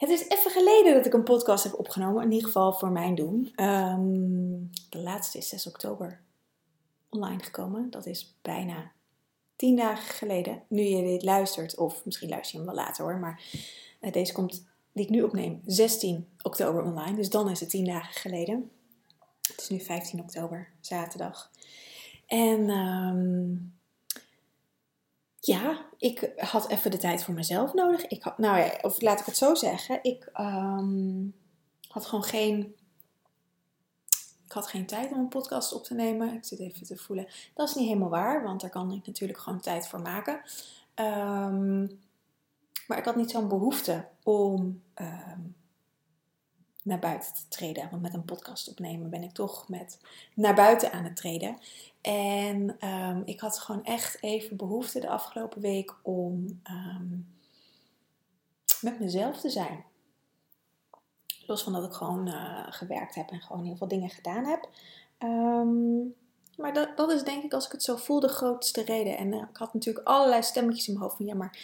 Het is even geleden dat ik een podcast heb opgenomen, in ieder geval voor mijn doen. Um, de laatste is 6 oktober online gekomen. Dat is bijna 10 dagen geleden. Nu je dit luistert, of misschien luister je hem wel later hoor, maar uh, deze komt, die ik nu opneem, 16 oktober online. Dus dan is het 10 dagen geleden. Het is nu 15 oktober, zaterdag. En um, ja, ik had even de tijd voor mezelf nodig. Ik had, nou ja, of laat ik het zo zeggen. Ik um, had gewoon geen. Ik had geen tijd om een podcast op te nemen. Ik zit even te voelen. Dat is niet helemaal waar, want daar kan ik natuurlijk gewoon tijd voor maken. Um, maar ik had niet zo'n behoefte om um, naar buiten te treden. Want met een podcast opnemen ben ik toch met naar buiten aan het treden. En um, ik had gewoon echt even behoefte de afgelopen week om um, met mezelf te zijn. Los van dat ik gewoon uh, gewerkt heb en gewoon heel veel dingen gedaan heb. Um, maar dat, dat is denk ik, als ik het zo voel, de grootste reden. En uh, ik had natuurlijk allerlei stemmetjes in mijn hoofd van ja, maar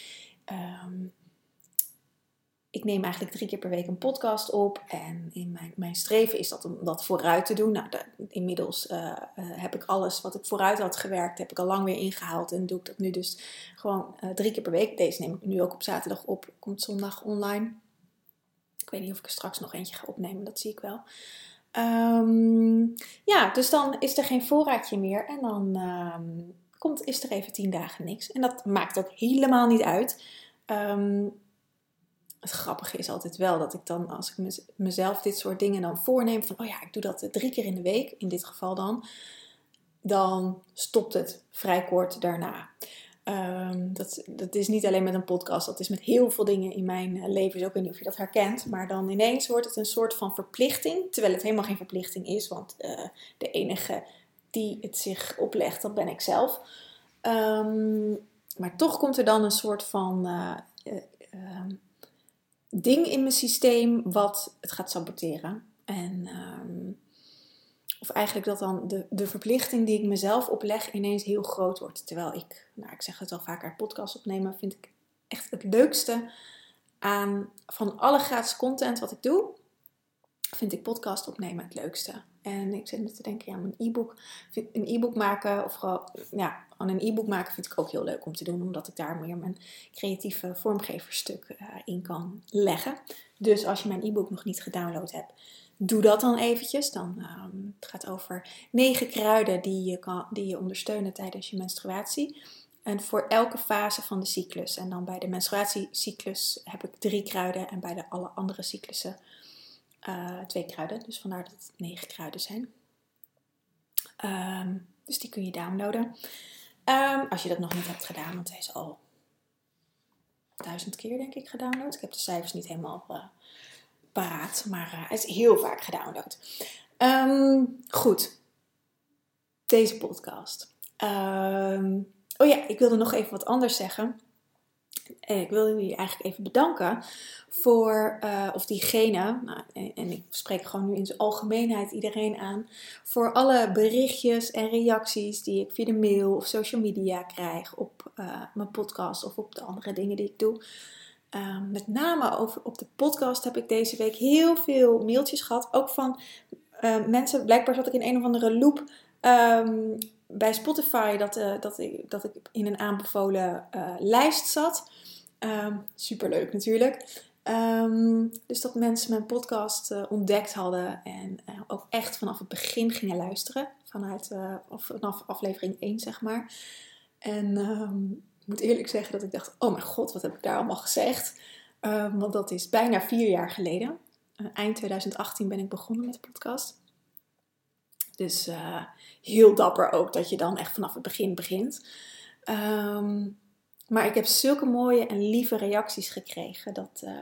ik neem eigenlijk drie keer per week een podcast op. En in mijn, mijn streven is dat om dat vooruit te doen. Nou, de, inmiddels uh, uh, heb ik alles wat ik vooruit had gewerkt, heb ik al lang weer ingehaald. En doe ik dat nu dus gewoon uh, drie keer per week. Deze neem ik nu ook op zaterdag op. Komt zondag online. Ik weet niet of ik er straks nog eentje ga opnemen. Dat zie ik wel. Um, ja, dus dan is er geen voorraadje meer. En dan um, komt, is er even tien dagen niks. En dat maakt ook helemaal niet uit. Um, het grappige is altijd wel dat ik dan, als ik mezelf dit soort dingen dan voorneem, van oh ja, ik doe dat drie keer in de week, in dit geval dan, dan stopt het vrij kort daarna. Um, dat, dat is niet alleen met een podcast, dat is met heel veel dingen in mijn eh, leven. Dus ook niet of je dat herkent. Maar dan ineens wordt het een soort van verplichting. Terwijl het helemaal geen verplichting is, want uh, de enige die het zich oplegt, dat ben ik zelf. Um, maar toch komt er dan een soort van um, ding in mijn systeem wat het gaat saboteren. En, um, of eigenlijk dat dan de, de verplichting die ik mezelf opleg ineens heel groot wordt. Terwijl ik, nou ik zeg het al vaker, podcast opnemen vind ik echt het leukste aan van alle gratis content wat ik doe. Vind ik podcast opnemen het leukste. En ik zit nu te denken, ja, mijn e-book, een e-book maken, of gewoon, ja, een e-book maken vind ik ook heel leuk om te doen, omdat ik daar meer mijn creatieve vormgeverstuk uh, in kan leggen. Dus als je mijn e-book nog niet gedownload hebt, doe dat dan eventjes. Dan, um, het gaat over negen kruiden die je, kan, die je ondersteunen tijdens je menstruatie. En voor elke fase van de cyclus. En dan bij de menstruatiecyclus heb ik drie kruiden en bij de alle andere cyclussen uh, twee kruiden. Dus vandaar dat het negen kruiden zijn. Um, dus die kun je downloaden. Um, als je dat nog niet hebt gedaan, want hij is al duizend keer denk ik gedownload. Ik heb de cijfers niet helemaal uh, paraat, maar uh, hij is heel vaak gedownload. Um, goed, deze podcast. Um, oh ja, ik wilde nog even wat anders zeggen. Eh, ik wil jullie eigenlijk even bedanken voor, uh, of diegene, nou, en, ik spreek gewoon nu in zijn algemeenheid iedereen aan, voor alle berichtjes en reacties die ik via de mail of social media krijg op uh, mijn podcast of op de andere dingen die ik doe. Uh, met name over, op de podcast heb ik deze week heel veel mailtjes gehad, ook van mensen. Blijkbaar zat ik in een of andere loop um, bij Spotify dat, uh, dat, ik, dat ik in een aanbevolen uh, lijst zat. Um, superleuk natuurlijk. Ehm, dus dat mensen mijn podcast uh, ontdekt hadden en ook echt vanaf het begin gingen luisteren. Vanuit, of vanaf aflevering 1, zeg maar. En um, ik moet eerlijk zeggen dat ik dacht: oh mijn god, wat heb ik daar allemaal gezegd? Want dat is bijna vier jaar geleden. eind 2018 ben ik begonnen met de podcast. Dus heel dapper ook dat je dan echt vanaf het begin begint. Um, maar ik heb zulke mooie en lieve reacties gekregen. Dat, uh,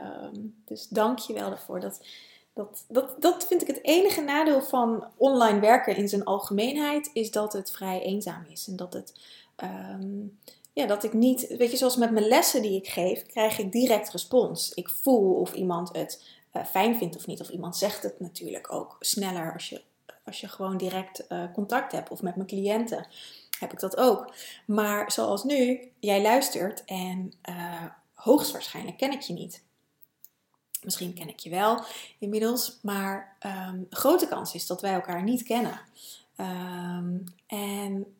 dus dank je wel daarvoor. Dat, dat, dat, dat vind ik het enige nadeel van online werken in zijn algemeenheid. Is dat het vrij eenzaam is. En dat het... Um, ja, dat ik niet... Weet je, zoals met mijn lessen die ik geef, krijg ik direct respons. Ik voel of iemand het uh, fijn vindt of niet. Of iemand zegt het natuurlijk ook sneller als je, als je gewoon direct uh, contact hebt. Of met mijn cliënten heb ik dat ook. Maar zoals nu, jij luistert en uh, hoogstwaarschijnlijk ken ik je niet. Misschien ken ik je wel inmiddels, maar um, grote kans is dat wij elkaar niet kennen. Um, en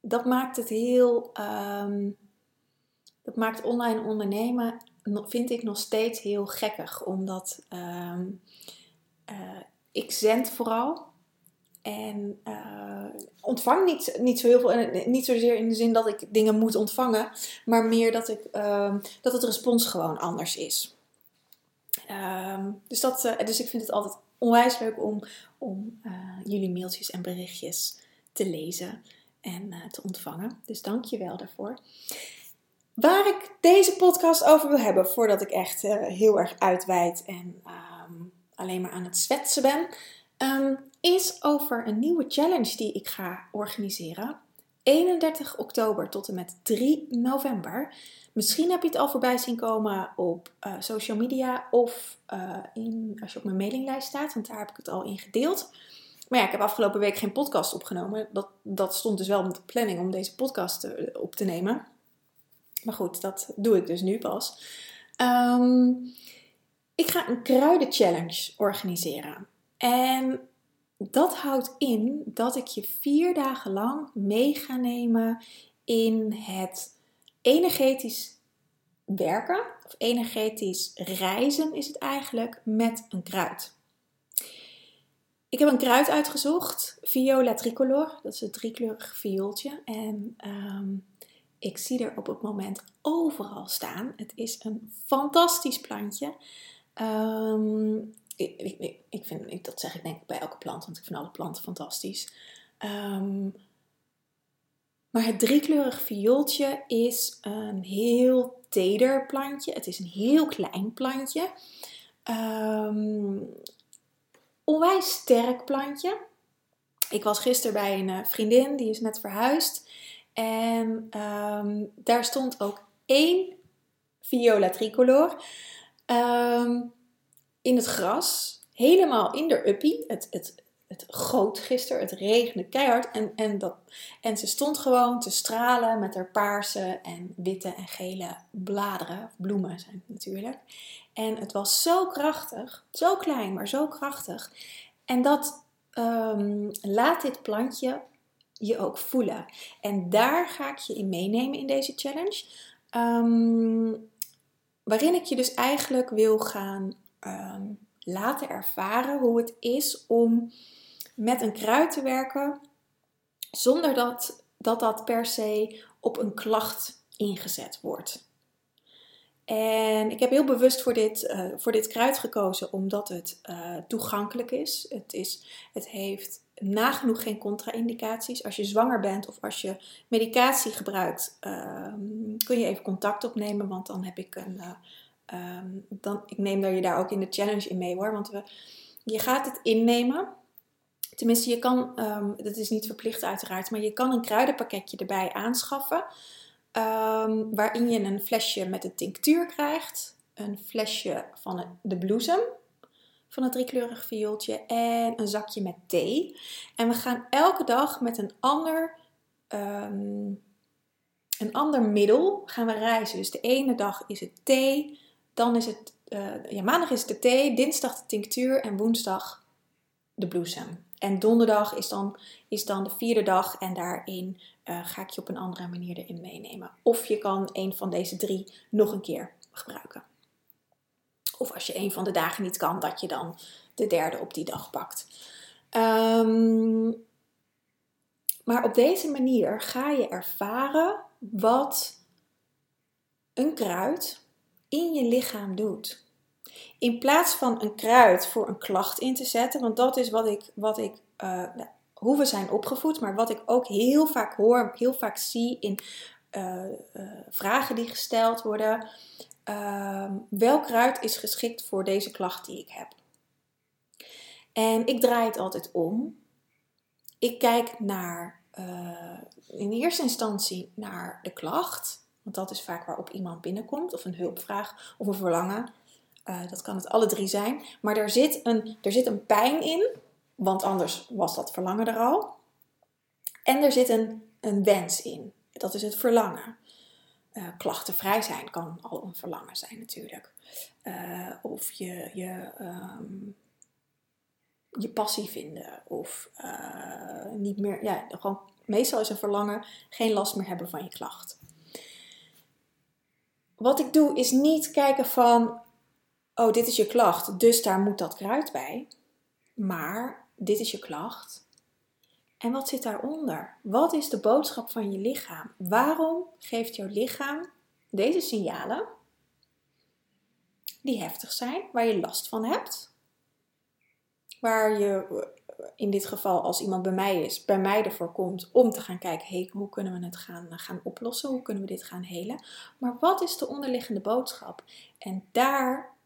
dat maakt het heel. Um, dat maakt online ondernemen, vind ik nog steeds heel gekkig, omdat uh, ik zend vooral. En uh, ontvang niet, niet zo heel veel. Niet zozeer in de zin dat ik dingen moet ontvangen, maar meer dat, ik, uh, dat het respons gewoon anders is. Uh, dus, dat, uh, dus ik vind het altijd onwijs leuk om, om uh, jullie mailtjes en berichtjes te lezen en te ontvangen. Dus dank je wel daarvoor. Waar ik deze podcast over wil hebben, voordat ik echt heel erg uitweid en ehm, alleen maar aan het zwetsen ben. Is over een nieuwe challenge die ik ga organiseren. 31 oktober tot en met 3 november. Misschien heb je het al voorbij zien komen op uh, social media of uh, in, als je op mijn mailinglijst staat, want daar heb ik het al in gedeeld. Maar ja, ik heb afgelopen week geen podcast opgenomen. Dat, dat stond dus wel op de planning om deze podcast te, op te nemen. Maar goed, dat doe ik dus nu pas. Um, ik ga een kruidenchallenge organiseren. En dat houdt in dat ik je vier dagen lang mee ga nemen in het energetisch werken, of energetisch reizen is het eigenlijk, met een kruid. Ik heb een kruid uitgezocht, Viola tricolor, dat is een driekleurig viooltje. En ehm, ik zie er op het moment overal staan. Het is een fantastisch plantje. Um, ik, ik, ik vind, dat zeg ik denk ik bij elke plant, want ik vind alle planten fantastisch. Um, maar het driekleurig viooltje is een heel teder plantje. Het is een heel klein plantje. Um, onwijs sterk plantje. Ik was gisteren bij een eh, vriendin, die is net verhuisd. En um, daar stond ook één viola tricolor. Um, in het gras, helemaal in de uppie. Het, het, het goot gisteren, het regende keihard. En, en, dat, en ze stond gewoon te stralen met haar paarse en witte en gele bladeren, bloemen zijn het natuurlijk. En het was zo krachtig, zo klein, maar zo krachtig. En dat um, laat dit plantje je ook voelen. En daar ga ik je in meenemen in deze challenge. Um, waarin ik je dus eigenlijk wil gaan um, laten ervaren hoe het is om met een kruid te werken zonder dat dat, dat per se op een klacht ingezet wordt. En ik heb heel bewust voor dit, uh, voor dit kruid gekozen omdat het uh, toegankelijk is. Het, is. het heeft nagenoeg geen contra-indicaties. Als je zwanger bent of als je medicatie gebruikt, uh, kun je even contact opnemen, want dan heb ik een eh, um, dan, ik neem daar je daar ook in de challenge in mee hoor. Want we, je gaat het innemen. Tenminste, je kan, um, dat is niet verplicht uiteraard, maar je kan een kruidenpakketje erbij aanschaffen. Um, waarin je een flesje met een tinctuur krijgt. Een flesje van de bloesem van het driekleurig viooltje. En een zakje met thee. En we gaan elke dag met een ander een ander middel gaan we reizen. Dus de ene dag is het thee, dan is het, uh, ja, maandag is de thee, dinsdag de tinctuur en woensdag de bloesem. En donderdag is dan, is dan de vierde dag en daarin uh, ga ik je op een andere manier erin meenemen. Of je kan een van deze drie nog een keer gebruiken. Of als je een van de dagen niet kan, dat je dan de derde op die dag pakt. Ehm, maar op deze manier ga je ervaren wat een kruid in je lichaam doet. In plaats van een kruid voor een klacht in te zetten, want dat is wat ik, wat ik uh, hoe we zijn opgevoed, maar wat ik ook heel vaak hoor, heel vaak zie in uh, vragen die gesteld worden. Ehm, welk kruid is geschikt voor deze klacht die ik heb? En ik draai het altijd om. Ik kijk naar, in eerste instantie naar de klacht. Want dat is vaak waarop iemand binnenkomt, of een hulpvraag of een verlangen. Uh, dat kan het alle drie zijn. Maar er zit, een, er zit een pijn in, want anders was dat verlangen er al. En er zit een, een wens in, dat is het verlangen. Uh, klachtenvrij zijn kan al een verlangen zijn natuurlijk. Uh, of je, je, um, je passie vinden. Of niet meer, ja, gewoon meestal is een verlangen geen last meer hebben van je klacht wat ik doe is niet kijken van, oh dit is je klacht, dus daar moet dat kruid bij. Maar dit is je klacht. En wat zit daaronder? Wat is de boodschap van je lichaam? Waarom geeft jouw lichaam deze signalen die heftig zijn, waar je last van hebt? Waar je in dit geval als iemand bij mij is, bij mij ervoor komt om te gaan kijken, hey, hoe kunnen we het gaan, gaan oplossen? Hoe kunnen we dit gaan helen? Maar wat is de onderliggende boodschap? En daar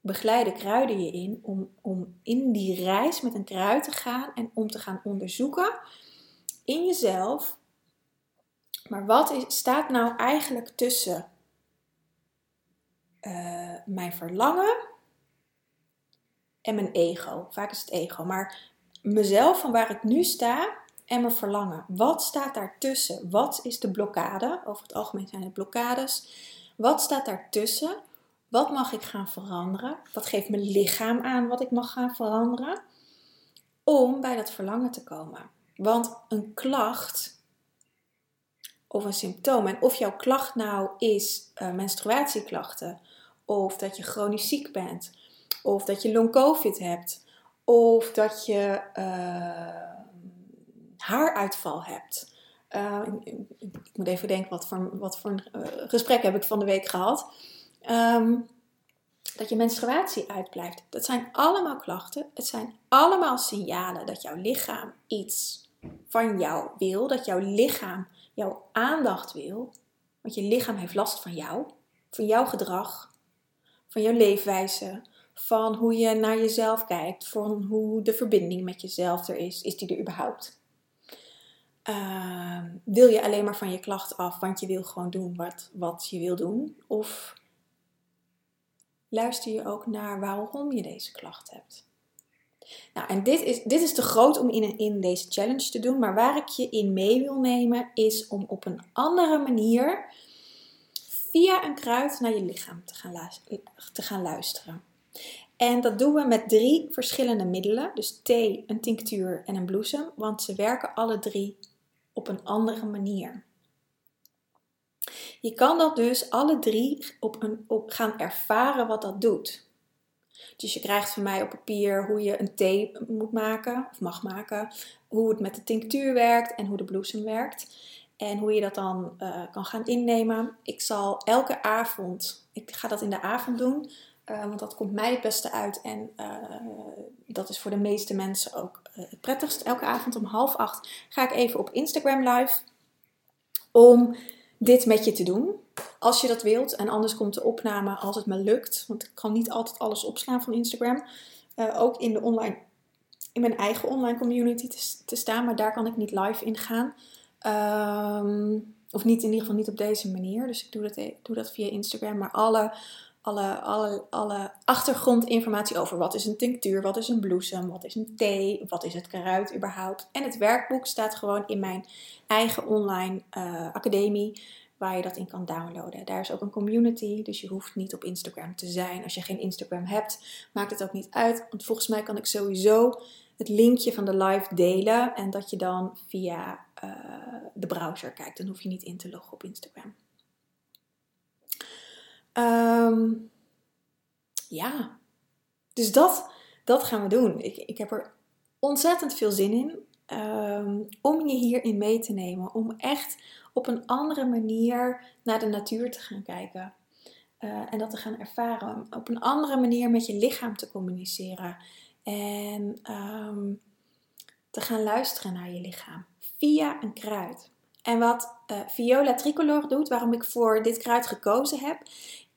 begeleiden kruiden je in om, om in die reis met een kruid te gaan en om te gaan onderzoeken in jezelf. Maar wat is, staat nou eigenlijk tussen uh, mijn verlangen en mijn ego? Vaak is het ego, maar mezelf van waar ik nu sta en mijn verlangen. Wat staat daartussen? Wat is de blokkade? Over het algemeen zijn het blokkades. Wat staat daartussen? Wat mag ik gaan veranderen? Wat geeft mijn lichaam aan wat ik mag gaan veranderen? Om bij dat verlangen te komen. Want een klacht of een symptoom, en of jouw klacht nou is uh, menstruatieklachten, of dat je chronisch ziek bent, of dat je long COVID hebt, of dat je uh, haaruitval hebt. Uh, ik, moet even denken, wat voor, wat voor een uh, gesprek heb ik van de week gehad. Um, dat je menstruatie uitblijft. Dat zijn allemaal klachten. Het zijn allemaal signalen dat jouw lichaam iets van jou wil. Dat jouw lichaam jouw aandacht wil. Want je lichaam heeft last van jou. Van jouw gedrag. Van jouw leefwijze van hoe je naar jezelf kijkt, van hoe de verbinding met jezelf er is. Is die er überhaupt? Uh, wil je alleen maar van je klacht af, want je wil gewoon doen wat, wat je wil doen? Of luister je ook naar waarom je deze klacht hebt? Nou, en dit is, dit is te groot om in, in deze challenge te doen, maar waar ik je in mee wil nemen is om op een andere manier via een kruid naar je lichaam te gaan, te gaan luisteren. En dat doen we met drie verschillende middelen. Dus thee, een tinctuur en een bloesem. Want ze werken alle drie op een andere manier. Je kan dat dus alle drie op een, gaan ervaren wat dat doet. Dus je krijgt van mij op papier hoe je een thee moet maken of mag maken. Hoe het met de tinctuur werkt en hoe de bloesem werkt. En hoe je dat dan uh, kan gaan innemen. Ik zal elke avond, ik ga dat in de avond doen, uh, want dat komt mij het beste uit en uh, dat is voor de meeste mensen ook uh, het prettigst. Elke avond om half acht ga ik even op Instagram live om dit met je te doen. Als je dat wilt. En anders komt de opname als het me lukt. Want ik kan niet altijd alles opslaan van Instagram. ook in, de online, in mijn eigen online community te, te, staan. Maar daar kan ik niet live in gaan. Um, of niet in ieder geval niet op deze manier. Dus ik doe dat, doe dat via Instagram. Maar alle alle, alle, alle achtergrondinformatie over wat is een tinctuur, wat is een bloesem, wat is een thee, wat is het kruid überhaupt. En het werkboek staat gewoon in mijn eigen online uh, academie waar je dat in kan downloaden. Daar is ook een community, dus je hoeft niet op Instagram te zijn. Als je geen Instagram hebt, maakt het ook niet uit. Want volgens mij kan ik sowieso het linkje van de live delen en dat je dan via uh, de browser kijkt. Dan hoef je niet in te loggen op Instagram. Um, Ja, dus dat, dat gaan we doen. Ik, ik heb er ontzettend veel zin in ehm, om je hierin mee te nemen. Om echt op een andere manier naar de natuur te gaan kijken. Eh, en dat te gaan ervaren. Op een andere manier met je lichaam te communiceren. En ehm, te gaan luisteren naar je lichaam. Via een kruid. En wat uh, Viola Tricolor doet, waarom ik voor dit kruid gekozen heb,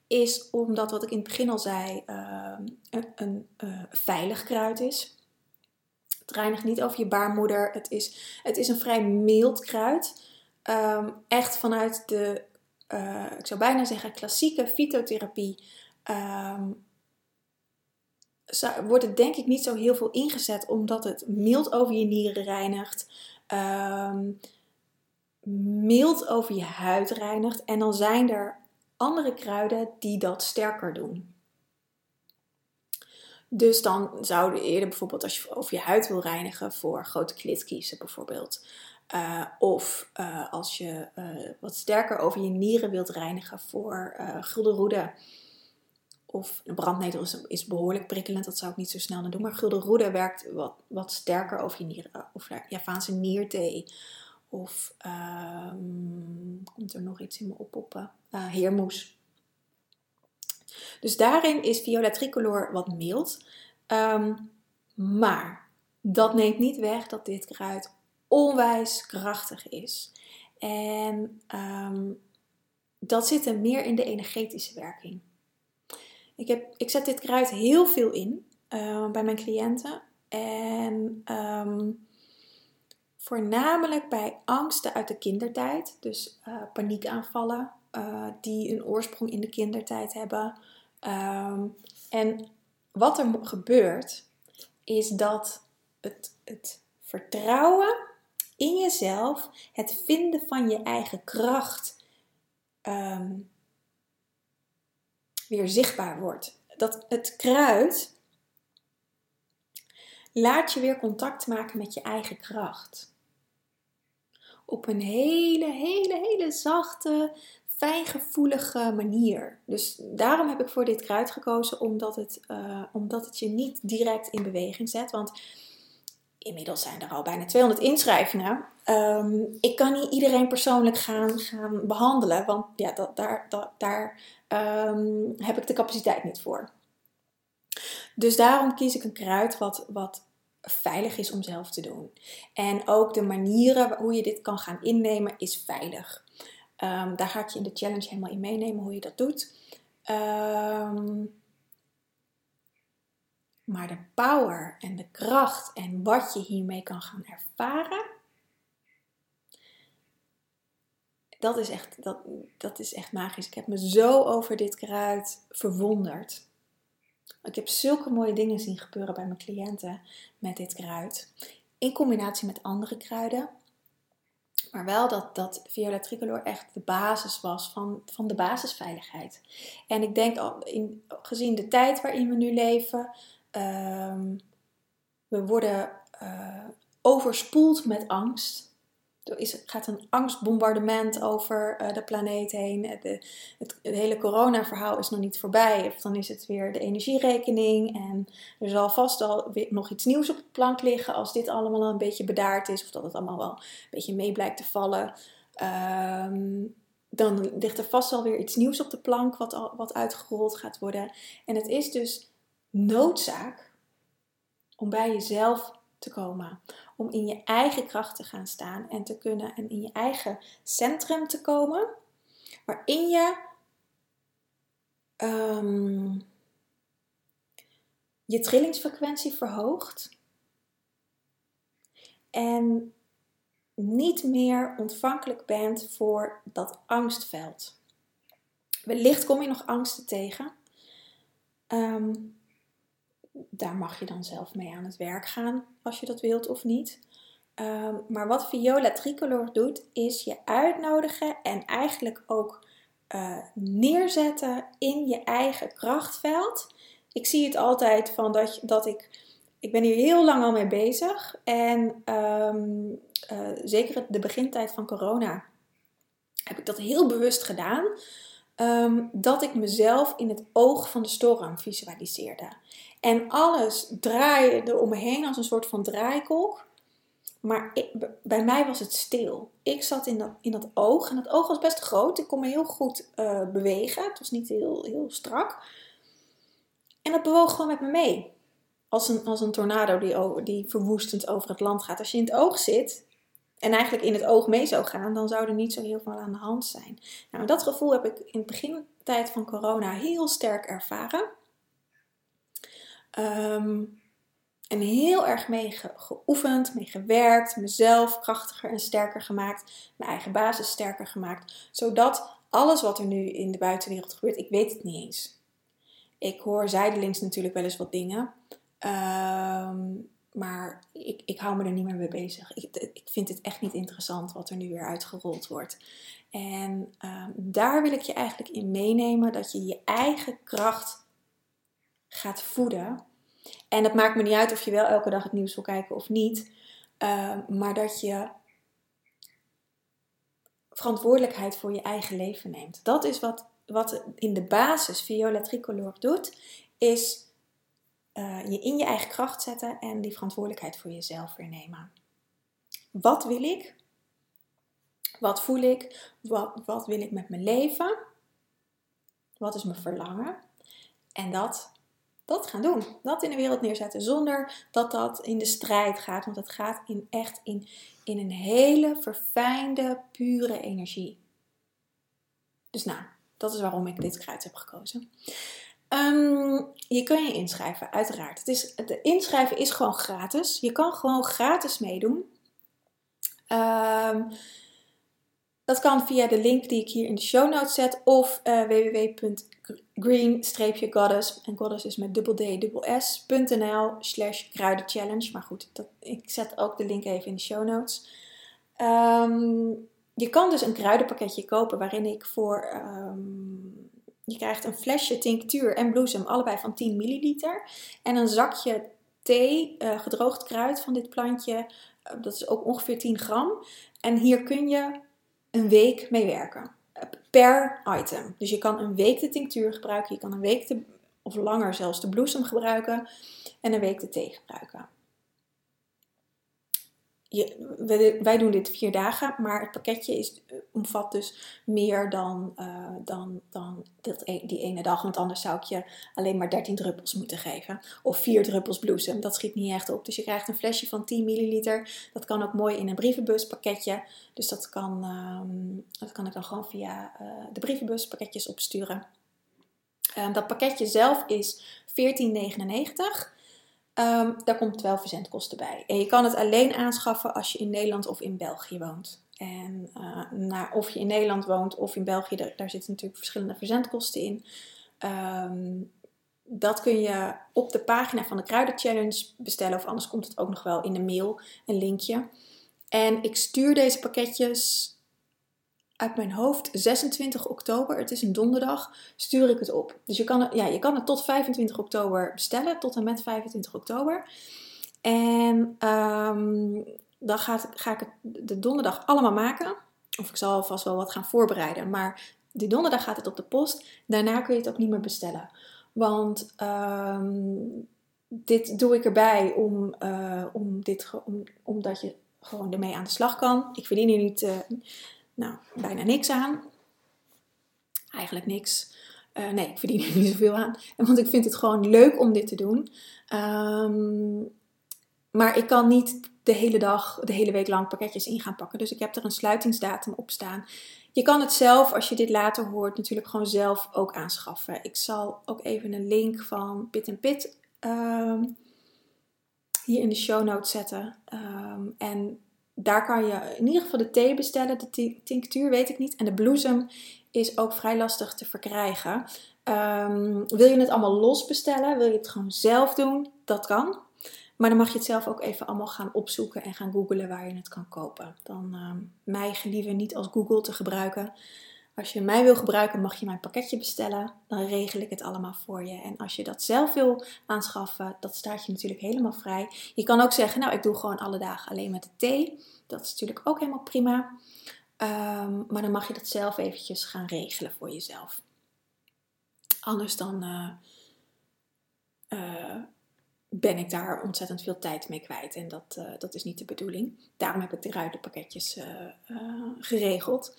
is omdat wat ik in het begin al zei, ehm, een, een uh, veilig kruid is. Het reinigt niet over je baarmoeder. Het is, het is een vrij mild kruid. Um, echt vanuit de, uh, ik zou bijna zeggen, klassieke fytotherapie. Um, wordt het denk ik niet zo heel veel ingezet, omdat het mild over je nieren reinigt. Mild over je huid reinigt. En dan zijn er andere kruiden die dat sterker doen. Dus dan zou je eerder bijvoorbeeld als je over je huid wil reinigen voor grote klit kiezen bijvoorbeeld. Uh, of uh, als je uh, wat sterker over je nieren wilt reinigen voor gulden roede. Of een brandnetel is, behoorlijk prikkelend, dat zou ik niet zo snel doen. Maar gulden roede werkt wat, wat sterker over je nieren. Of Javaanse nierthee. Of um, komt er nog iets in me oppoppen? Uh, heermoes. Dus daarin is Viola Tricolor wat mild. Um, maar dat neemt niet weg dat dit kruid onwijs krachtig is. En um, dat zit er meer in de energetische werking. Ik, heb, ik zet dit kruid heel veel in uh, bij mijn cliënten. En Voornamelijk bij angsten uit de kindertijd, dus uh, paniekaanvallen uh, die een oorsprong in de kindertijd hebben. Um, en wat er gebeurt, is dat het, het vertrouwen in jezelf, het vinden van je eigen kracht, um, weer zichtbaar wordt. Dat het kruid laat je weer contact maken met je eigen kracht op een hele, hele, hele zachte, fijngevoelige manier. Dus daarom heb ik voor dit kruid gekozen, omdat het, uh, omdat het je niet direct in beweging zet. Want inmiddels zijn er al bijna 200 inschrijvingen. Um, ik kan niet iedereen persoonlijk gaan, gaan behandelen, want ja, dat, daar, daar um, heb ik de capaciteit niet voor. Dus daarom kies ik een kruid wat, wat veilig is om zelf te doen. En ook de manieren hoe je dit kan gaan innemen is veilig. Um, daar ga ik je in de challenge helemaal in meenemen hoe je dat doet. Um, maar de power en de kracht en wat je hiermee kan gaan ervaren, dat is echt, dat, dat is echt magisch. Ik heb me zo over dit kruid verwonderd. Ik heb zulke mooie dingen zien gebeuren bij mijn cliënten met dit kruid. In combinatie met andere kruiden. Maar wel dat, dat Viola Tricolor echt de basis was van, van de basisveiligheid. En ik denk, in, gezien de tijd waarin we nu leven, um, we worden uh, overspoeld met angst. Er is, gaat een angstbombardement over uh, de planeet heen. Het, het, hele corona-verhaal is nog niet voorbij. Of dan is het weer de energierekening. En er zal vast al weer nog iets nieuws op de plank liggen als dit allemaal een beetje bedaard is. Of dat het allemaal wel een beetje mee blijkt te vallen. Um, dan ligt er vast alweer iets nieuws op de plank wat, wat uitgerold gaat worden. En het is dus noodzaak om bij jezelf te komen om in je eigen kracht te gaan staan en te kunnen en in je eigen centrum te komen, waarin je um, je trillingsfrequentie verhoogt en niet meer ontvankelijk bent voor dat angstveld. Wellicht kom je nog angsten tegen. Um, daar mag je dan zelf mee aan het werk gaan als je dat wilt of niet. Um, maar wat Viola Tricolor doet, is je uitnodigen en eigenlijk ook uh, neerzetten in je eigen krachtveld. Ik zie het altijd van dat, dat ik. Ik ben hier heel lang al mee bezig. En um, uh, zeker de begintijd van corona heb ik dat heel bewust gedaan. ehm, dat ik mezelf in het oog van de storm visualiseerde. En alles draaide om me heen als een soort van draaikolk. Maar bij mij was het stil. Ik zat in dat, in dat oog. En dat oog was best groot. Ik kon me heel goed uh, bewegen. Het was niet heel, heel strak. En dat bewoog gewoon met me mee. Als een, als een tornado die, die verwoestend over het land gaat. Als je in het oog zit en eigenlijk in het oog mee zou gaan, dan zou er niet zo heel veel aan de hand zijn. Nou, dat gevoel heb ik in het begintijd van corona heel sterk ervaren. Um, en heel erg mee geoefend, mee gewerkt, mezelf krachtiger en sterker gemaakt, mijn eigen basis sterker gemaakt, zodat alles wat er nu in de buitenwereld gebeurt, ik weet het niet eens. Ik hoor zijdelings natuurlijk wel eens wat dingen, ehm, maar ik, ik hou me er niet meer mee bezig. Ik, ik, vind het echt niet interessant wat er nu weer uitgerold wordt. En ehm, daar wil ik je eigenlijk in meenemen dat je je eigen kracht gaat voeden en het maakt me niet uit of je wel elke dag het nieuws wil kijken of niet. Ehm, maar dat je verantwoordelijkheid voor je eigen leven neemt. Dat is wat, wat in de basis Viola Tricolor doet. Is uh, je in je eigen kracht zetten en die verantwoordelijkheid voor jezelf weer nemen. Wat wil ik? Wat voel ik? Wat, wat wil ik met mijn leven? Wat is mijn verlangen? En dat dat gaan doen. Dat in de wereld neerzetten. Zonder dat dat in de strijd gaat. Want het gaat in echt in, in een hele verfijnde, pure energie. Dus nou, dat is waarom ik dit kruid heb gekozen. Ehm, je kan je inschrijven, uiteraard. Het is, de inschrijven is gewoon gratis. Je kan gewoon gratis meedoen. Um, dat kan via de link die ik hier in de show notes zet of uh, www.green-goddess en goddess is met dubbel D dubbel S.nl slash kruidenchallenge. Maar goed, ik zet ook de link even in de show notes. Ehm, je kan dus een kruidenpakketje kopen waarin ik voor... Um, je krijgt een flesje tinctuur en bloesem, allebei van 10 milliliter. En een zakje thee, uh, gedroogd kruid van dit plantje. Uh, dat is ook ongeveer 10 gram. En hier kun je een week mee werken. Per item. Dus je kan een week de tinctuur gebruiken, je kan een week de, of langer zelfs de bloesem gebruiken en een week de thee gebruiken je, wij doen dit vier dagen, maar het pakketje is, eh, omvat dus meer dan, uh, dan, dan e-, die ene dag. Want anders zou ik je alleen maar 13 druppels moeten geven. Of vier druppels bloesem. Dat schiet niet echt op. Dus je krijgt een flesje van 10 milliliter. Dat kan ook mooi in een brievenbuspakketje. Dus dat kan, dat kan ik dan gewoon via uh, de brievenbuspakketjes opsturen. Um, dat pakketje zelf is 14,99. Um, daar komt wel verzendkosten bij. En je kan het alleen aanschaffen als je in Nederland of in België woont. En naar, of je in Nederland woont of in België, daar, daar zitten natuurlijk verschillende verzendkosten in. Um, dat kun je op de pagina van de Kruiden Challenge bestellen. Of anders komt het ook nog wel in de mail, een linkje. En ik stuur deze pakketjes uit mijn hoofd 26 oktober, het is een donderdag, stuur ik het op. Dus je kan, het, ja, je kan het tot 25 oktober bestellen, tot en met 25 oktober. En um, dan ga ik het de donderdag allemaal maken. Of ik zal alvast wel wat gaan voorbereiden. Maar die donderdag gaat het op de post. Daarna kun je het ook niet meer bestellen. Want um, dit doe ik erbij om, uh, om dit, om, omdat je gewoon ermee aan de slag kan. Ik verdien hier niet, uh, nou, bijna niks aan. Eigenlijk niks. Uh, nee, ik verdien er niet zoveel aan. Want ik vind het gewoon leuk om dit te doen. Um, maar ik kan niet de hele dag, de hele week lang pakketjes in gaan pakken. Dus ik heb er een sluitingsdatum op staan. Je kan het zelf, als je dit later hoort, natuurlijk gewoon zelf ook aanschaffen. Ik zal ook even een link van Pit Pit um, hier in de show notes zetten. Um, en daar kan je in ieder geval de thee bestellen. De tinctuur weet ik niet. En de bloesem is ook vrij lastig te verkrijgen. Um, wil je het allemaal los bestellen? Wil je het gewoon zelf doen? Dat kan. Maar dan mag je het zelf ook even allemaal gaan opzoeken en gaan googlen waar je het kan kopen. Dan um, mij liever niet als Google te gebruiken. Als je mij wil gebruiken, mag je mijn pakketje bestellen. Dan regel ik het allemaal voor je. En als je dat zelf wil aanschaffen, dat staat je natuurlijk helemaal vrij. Je kan ook zeggen, nou, ik doe gewoon alle dagen alleen met de thee. Dat is natuurlijk ook helemaal prima. Ehm, maar dan mag je dat zelf eventjes gaan regelen voor jezelf. Anders dan uh, uh, ben ik daar ontzettend veel tijd mee kwijt. En dat, uh, dat is niet de bedoeling. Daarom heb ik de ruitenpakketjes geregeld.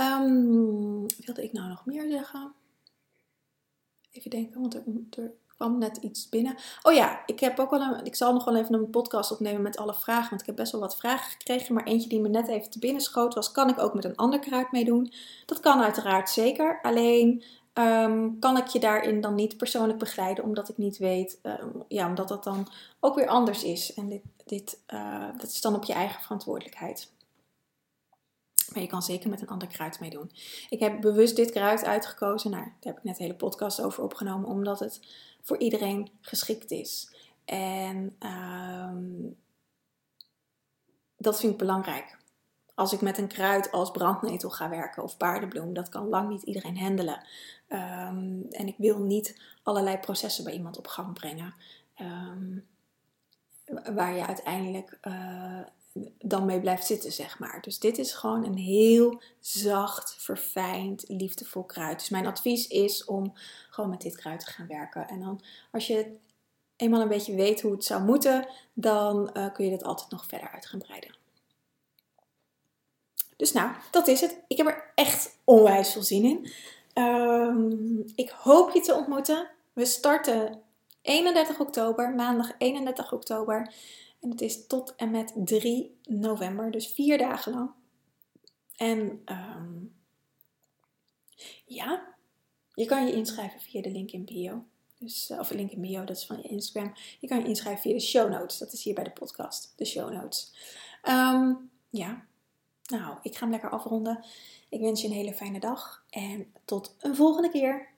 Um, wilde ik nou nog meer zeggen? Even denken, want er, kwam net iets binnen. Oh ja, ik, heb ook wel een, ik zal nog wel even een podcast opnemen met alle vragen. Want ik heb best wel wat vragen gekregen. Maar eentje die me net even te binnen schoot was: kan ik ook met een ander kruid meedoen? Dat kan uiteraard zeker. Alleen um, kan ik je daarin dan niet persoonlijk begeleiden, omdat ik niet weet, um, ja, omdat dat dan ook weer anders is. En dit, dit uh, dat is dan op je eigen verantwoordelijkheid. Maar je kan zeker met een ander kruid meedoen. Ik heb bewust dit kruid uitgekozen. Nou, daar heb ik net een hele podcast over opgenomen. Omdat het voor iedereen geschikt is. En um, dat vind ik belangrijk. Als ik met een kruid als brandnetel ga werken of paardenbloem, dat kan lang niet iedereen handelen. Um, en ik wil niet allerlei processen bij iemand op gang brengen. Um, waar je uiteindelijk uh, dan mee blijft zitten, zeg maar. Dus dit is gewoon een heel zacht, verfijnd, liefdevol kruid. Dus mijn advies is om gewoon met dit kruid te gaan werken. En dan als je eenmaal een beetje weet hoe het zou moeten, dan uh, kun je dit altijd nog verder uit gaan breiden. Dus nou, dat is het. Ik heb er echt onwijs veel zin in. Um, ik hoop je te ontmoeten. We starten 31 oktober, maandag 31 oktober. En het is tot en met 3 november, dus vier dagen lang. En um, ja, je kan je inschrijven via de link in bio. Dus, uh, of link in bio, dat is van je Instagram. Je kan je inschrijven via de show notes. Dat is hier bij de podcast, de show notes. Um, ja, nou, ik ga hem lekker afronden. Ik wens je een hele fijne dag en tot een volgende keer.